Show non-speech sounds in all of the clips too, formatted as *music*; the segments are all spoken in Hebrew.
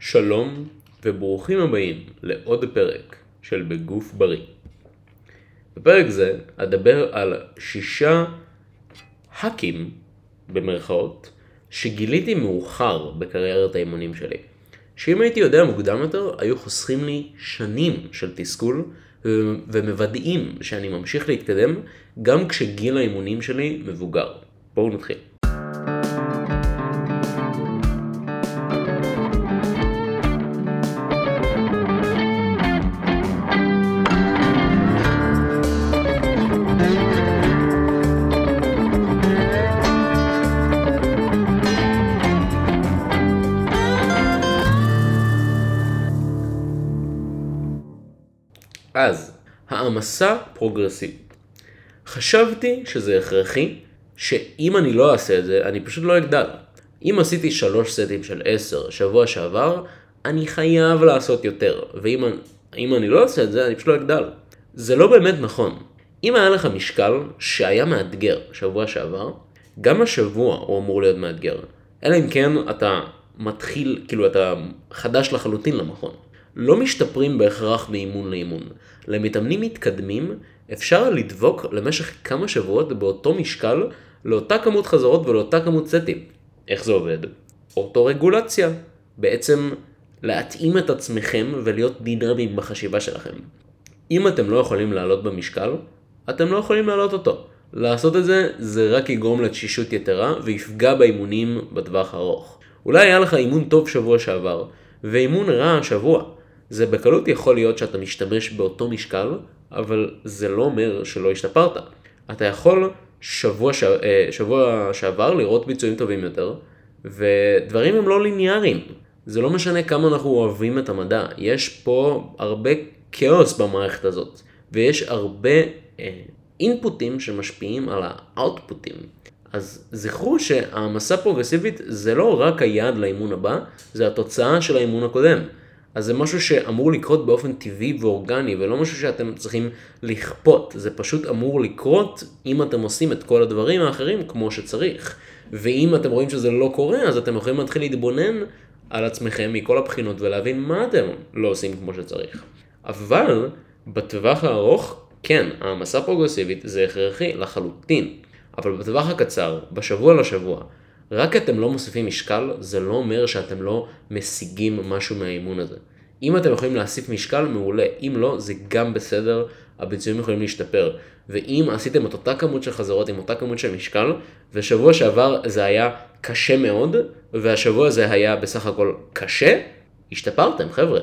שלום וברוכים הבאים לעוד פרק של בגוף בריא. בפרק זה אדבר על שישה האקים, במרכאות, שגיליתי מאוחר בקריירת האימונים שלי. שאם הייתי יודע מוקדם יותר, היו חוסכים לי שנים של תסכול ומוודאים שאני ממשיך להתקדם גם כשגיל האימונים שלי מבוגר. בואו נתחיל. העמסה פרוגרסיבית. חשבתי שזה הכרחי, שאם אני לא אעשה את זה, אני פשוט לא אגדל. אם עשיתי שלוש סטים של עשר שבוע שעבר, אני חייב לעשות יותר, ואם אני לא אעשה את זה, אני פשוט לא אגדל. זה לא באמת נכון. אם היה לך משקל שהיה מאתגר שבוע שעבר, גם השבוע הוא אמור להיות מאתגר. אלא אם כן אתה מתחיל, כאילו אתה חדש לחלוטין למכון. לא משתפרים בהכרח מאימון לאימון. למתאמנים מתקדמים אפשר לדבוק למשך כמה שבועות באותו משקל לאותה כמות חזרות ולאותה כמות סטים. איך זה עובד? אוטורגולציה. בעצם להתאים את עצמכם ולהיות דינמיים בחשיבה שלכם. אם אתם לא יכולים לעלות במשקל, אתם לא יכולים לעלות אותו. לעשות את זה, זה רק יגרום לתשישות יתרה ויפגע באימונים בטווח הארוך. אולי היה לך אימון טוב שבוע שעבר, ואימון רע השבוע. זה בקלות יכול להיות שאתה משתמש באותו משקל, אבל זה לא אומר שלא השתפרת. אתה יכול שבוע, ש... אה, שבוע שעבר לראות ביצועים טובים יותר, ודברים הם לא ליניאריים. זה לא משנה כמה אנחנו אוהבים את המדע, יש פה הרבה כאוס במערכת הזאת, ויש הרבה אה, אינפוטים שמשפיעים על האאוטפוטים. אז זכרו שהעמסה פרוגרסיבית זה לא רק היעד לאימון הבא, זה התוצאה של האימון הקודם. אז זה משהו שאמור לקרות באופן טבעי ואורגני, ולא משהו שאתם צריכים לכפות, זה פשוט אמור לקרות אם אתם עושים את כל הדברים האחרים כמו שצריך. ואם אתם רואים שזה לא קורה, אז אתם יכולים להתחיל להתבונן על עצמכם מכל הבחינות ולהבין מה אתם לא עושים כמו שצריך. אבל בטווח הארוך, כן, העמסה פרוגרסיבית זה הכרחי לחלוטין. אבל בטווח הקצר, בשבוע לשבוע, רק אתם לא מוסיפים משקל, זה לא אומר שאתם לא משיגים משהו מהאימון הזה. אם אתם יכולים להוסיף משקל, מעולה. אם לא, זה גם בסדר, הביצועים יכולים להשתפר. ואם עשיתם את אותה כמות של חזרות עם אותה כמות של משקל, ושבוע שעבר זה היה קשה מאוד, והשבוע הזה היה בסך הכל קשה, השתפרתם חבר'ה.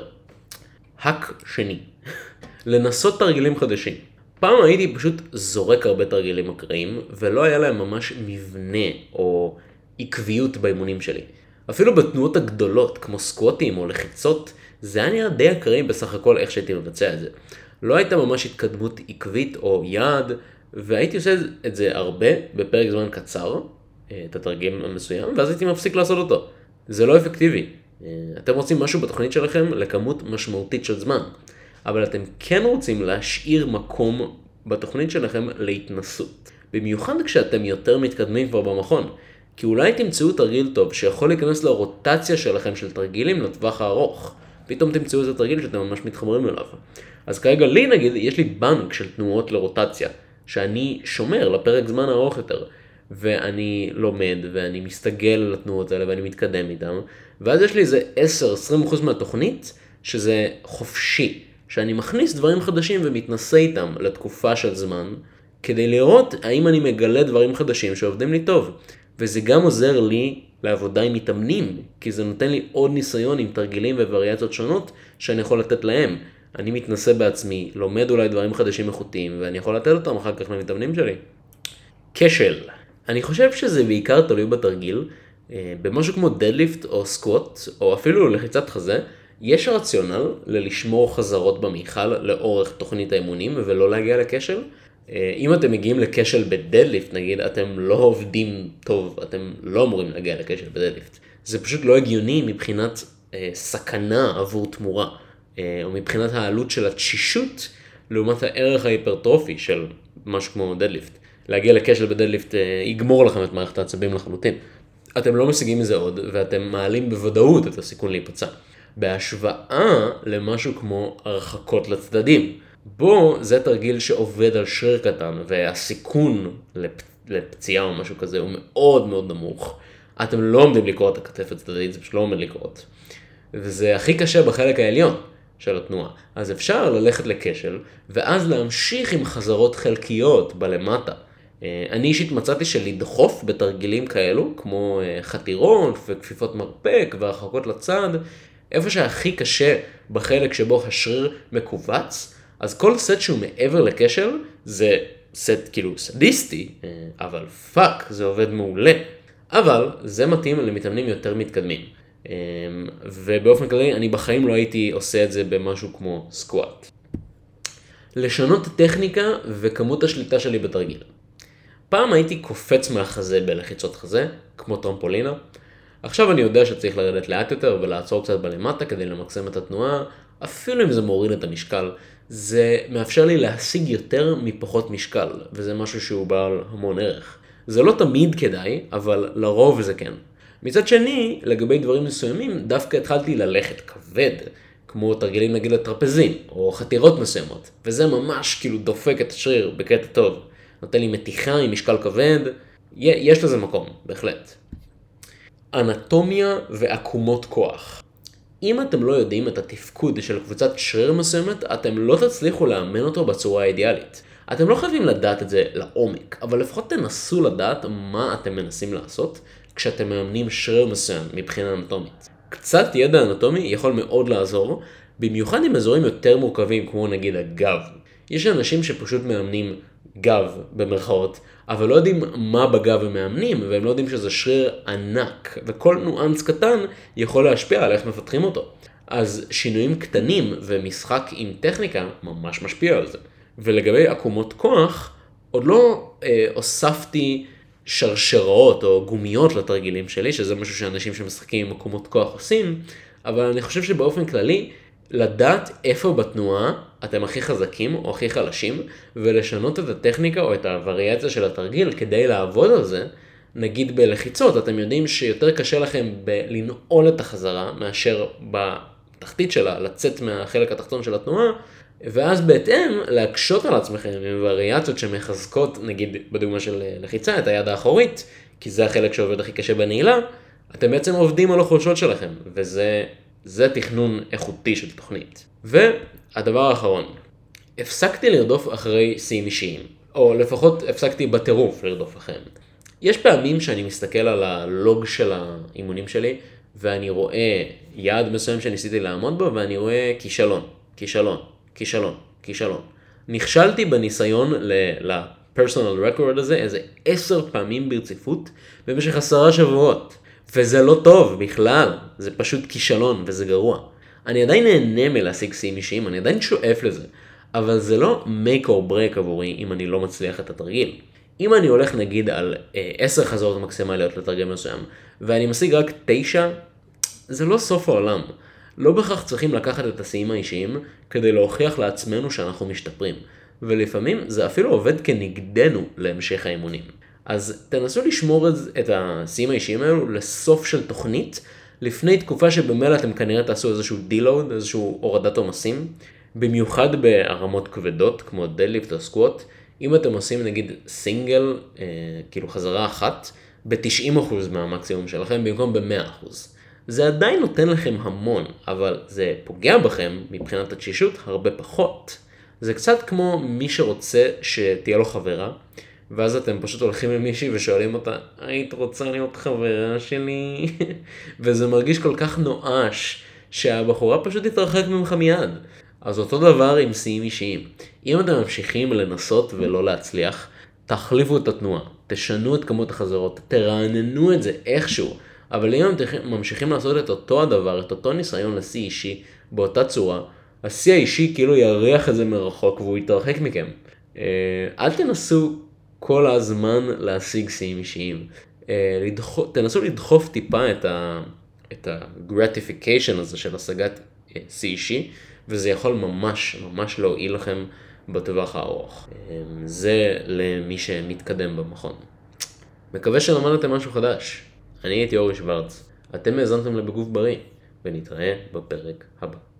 האק שני, *laughs* לנסות תרגילים חדשים. פעם הייתי פשוט זורק הרבה תרגילים אקראיים, ולא היה להם ממש מבנה או עקביות באימונים שלי. אפילו בתנועות הגדולות, כמו סקווטים או לחיצות, זה היה נראה די אקראי בסך הכל איך שהייתי מבצע את זה. לא הייתה ממש התקדמות עקבית או יעד, והייתי עושה את זה הרבה בפרק זמן קצר, אה, את התרגיל המסוים, ואז הייתי מפסיק לעשות אותו. זה לא אפקטיבי. אה, אתם רוצים משהו בתוכנית שלכם לכמות משמעותית של זמן, אבל אתם כן רוצים להשאיר מקום בתוכנית שלכם להתנסות. במיוחד כשאתם יותר מתקדמים כבר במכון. כי אולי תמצאו תרגיל טוב שיכול להיכנס לרוטציה שלכם של תרגילים לטווח הארוך. פתאום תמצאו איזה תרגיל שאתם ממש מתחברים אליו. אז כרגע לי נגיד, יש לי בנק של תנועות לרוטציה, שאני שומר לפרק זמן ארוך יותר. ואני לומד, ואני מסתגל על התנועות האלה, ואני מתקדם איתן, ואז יש לי איזה 10-20% מהתוכנית, שזה חופשי, שאני מכניס דברים חדשים ומתנסה איתם לתקופה של זמן, כדי לראות האם אני מגלה דברים חדשים שעובדים לי טוב. וזה גם עוזר לי לעבודה עם מתאמנים, כי זה נותן לי עוד ניסיון עם תרגילים ווריאציות שונות שאני יכול לתת להם. אני מתנסה בעצמי, לומד אולי דברים חדשים איכותיים, ואני יכול לתת אותם אחר כך למתאמנים שלי. כשל. אני חושב שזה בעיקר תלוי בתרגיל. אה, במשהו כמו דדליפט או סקווט, או אפילו לחיצת חזה, יש רציונל ללשמור חזרות במיכל לאורך תוכנית האימונים ולא להגיע לכשל. אה, אם אתם מגיעים לכשל בדדליפט נגיד, אתם לא עובדים טוב, אתם לא אמורים להגיע לכשל בדדליפט. זה פשוט לא הגיוני מבחינת אה, סכנה עבור תמורה, אה, או מבחינת העלות של התשישות לעומת הערך ההיפרטרופי של משהו כמו דדליפט. להגיע לכשל בדדליפט אה, יגמור לכם את מערכת העצבים לחלוטין. אתם לא משיגים מזה עוד, ואתם מעלים בוודאות את הסיכון להיפצע. בהשוואה למשהו כמו הרחקות לצדדים. בו זה תרגיל שעובד על שריר קטן והסיכון לפ... לפציעה או משהו כזה הוא מאוד מאוד נמוך. אתם לא עומדים לקרוא את הכתף הצדדית, זה פשוט לא עומד לקרות. וזה הכי קשה בחלק העליון של התנועה. אז אפשר ללכת לכשל, ואז להמשיך עם חזרות חלקיות בלמטה. אה, אני אישית מצאתי שלדחוף בתרגילים כאלו, כמו אה, חתירות וכפיפות מרפק והרחקות לצד, איפה שהכי קשה בחלק שבו השריר מכווץ, אז כל סט שהוא מעבר לכשל זה סט כאילו סדיסטי, אה, אבל fuck, זה עובד מעולה. אבל זה מתאים למתאמנים יותר מתקדמים. ובאופן כללי אני בחיים לא הייתי עושה את זה במשהו כמו סקואט. לשנות טכניקה וכמות השליטה שלי בתרגיל. פעם הייתי קופץ מהחזה בלחיצות חזה, כמו טרמפולינה. עכשיו אני יודע שצריך לרדת לאט יותר ולעצור קצת בלמטה כדי למקסם את התנועה, אפילו אם זה מוריד את המשקל. זה מאפשר לי להשיג יותר מפחות משקל, וזה משהו שהוא בעל המון ערך. זה לא תמיד כדאי, אבל לרוב זה כן. מצד שני, לגבי דברים מסוימים, דווקא התחלתי ללכת כבד, כמו תרגילים נגיד לטרפזין, או חתירות מסוימות, וזה ממש כאילו דופק את השריר בקטע טוב. נותן לי מתיחה עם משקל כבד, יש לזה מקום, בהחלט. אנטומיה ועקומות כוח. אם אתם לא יודעים את התפקוד של קבוצת שריר מסוימת, אתם לא תצליחו לאמן אותו בצורה האידיאלית. אתם לא חייבים לדעת את זה לעומק, אבל לפחות תנסו לדעת מה אתם מנסים לעשות כשאתם מאמנים שריר מסוים מבחינה אנטומית. קצת ידע אנטומי יכול מאוד לעזור, במיוחד עם אזורים יותר מורכבים כמו נגיד הגב. יש אנשים שפשוט מאמנים גב במרכאות, אבל לא יודעים מה בגב הם מאמנים, והם לא יודעים שזה שריר ענק, וכל ניואנס קטן יכול להשפיע על איך מפתחים אותו. אז שינויים קטנים ומשחק עם טכניקה ממש משפיע על זה. ולגבי עקומות כוח, עוד לא אה, הוספתי שרשראות או גומיות לתרגילים שלי, שזה משהו שאנשים שמשחקים עם עקומות כוח עושים, אבל אני חושב שבאופן כללי, לדעת איפה בתנועה אתם הכי חזקים או הכי חלשים, ולשנות את הטכניקה או את הווריאציה של התרגיל כדי לעבוד על זה. נגיד בלחיצות, אתם יודעים שיותר קשה לכם בלנעול את החזרה מאשר בתחתית שלה, לצאת מהחלק התחתון של התנועה, ואז בהתאם להקשות על עצמכם עם וריאציות שמחזקות, נגיד בדוגמה של לחיצה, את היד האחורית, כי זה החלק שעובד הכי קשה בנעילה, אתם בעצם עובדים על החולשות שלכם, וזה זה תכנון איכותי של תוכנית. והדבר האחרון, הפסקתי לרדוף אחרי שיאים אישיים, או לפחות הפסקתי בטירוף לרדוף אחריהם. יש פעמים שאני מסתכל על הלוג של האימונים שלי, ואני רואה יעד מסוים שניסיתי לעמוד בו, ואני רואה כישלון, כישלון, כישלון, כישלון. נכשלתי בניסיון ל-personal record הזה איזה עשר פעמים ברציפות במשך עשרה שבועות. וזה לא טוב בכלל, זה פשוט כישלון וזה גרוע. אני עדיין נהנה מלהשיג שיאים אישיים, אני עדיין שואף לזה, אבל זה לא make or break עבורי אם אני לא מצליח את התרגיל. אם אני הולך נגיד על אה, 10 חזרות מקסימליות לתרגיל מסוים, ואני משיג רק 9, זה לא סוף העולם. לא בהכרח צריכים לקחת את השיאים האישיים כדי להוכיח לעצמנו שאנחנו משתפרים, ולפעמים זה אפילו עובד כנגדנו להמשך האימונים. אז תנסו לשמור את השיאים האישיים האלו לסוף של תוכנית, לפני תקופה שבמילא אתם כנראה תעשו איזשהו deload, איזשהו הורדת עומסים, במיוחד בהרמות כבדות כמו deadlift או squat, אם אתם עושים נגיד סינגל, אה, כאילו חזרה אחת, ב-90% מהמקסימום שלכם במקום ב-100%. זה עדיין נותן לכם המון, אבל זה פוגע בכם מבחינת התשישות הרבה פחות. זה קצת כמו מי שרוצה שתהיה לו חברה, ואז אתם פשוט הולכים למישהי ושואלים אותה, היית רוצה להיות חברה שלי? *laughs* וזה מרגיש כל כך נואש, שהבחורה פשוט תתרחק ממך מיד. אז אותו דבר עם שיאים אישיים. אם אתם ממשיכים לנסות ולא להצליח, תחליפו את התנועה, תשנו את כמות החזרות, תרעננו את זה איכשהו. אבל אם אתם ממשיכים לעשות את אותו הדבר, את אותו ניסיון לשיא אישי, באותה צורה, השיא האישי כאילו יריח את זה מרחוק והוא יתרחק מכם. אה, אל תנסו כל הזמן להשיג שיאים אישיים. אה, לדחוף, תנסו לדחוף טיפה את ה... את ה-gratification הזה של השגת אה, שיא אישי, וזה יכול ממש ממש להועיל לכם בטווח הארוך. אה, זה למי שמתקדם במכון. מקווה שלמדתם משהו חדש. אני הייתי אורי שוורץ. אתם האזנתם לבגוף בריא. ונתראה בפרק הבא.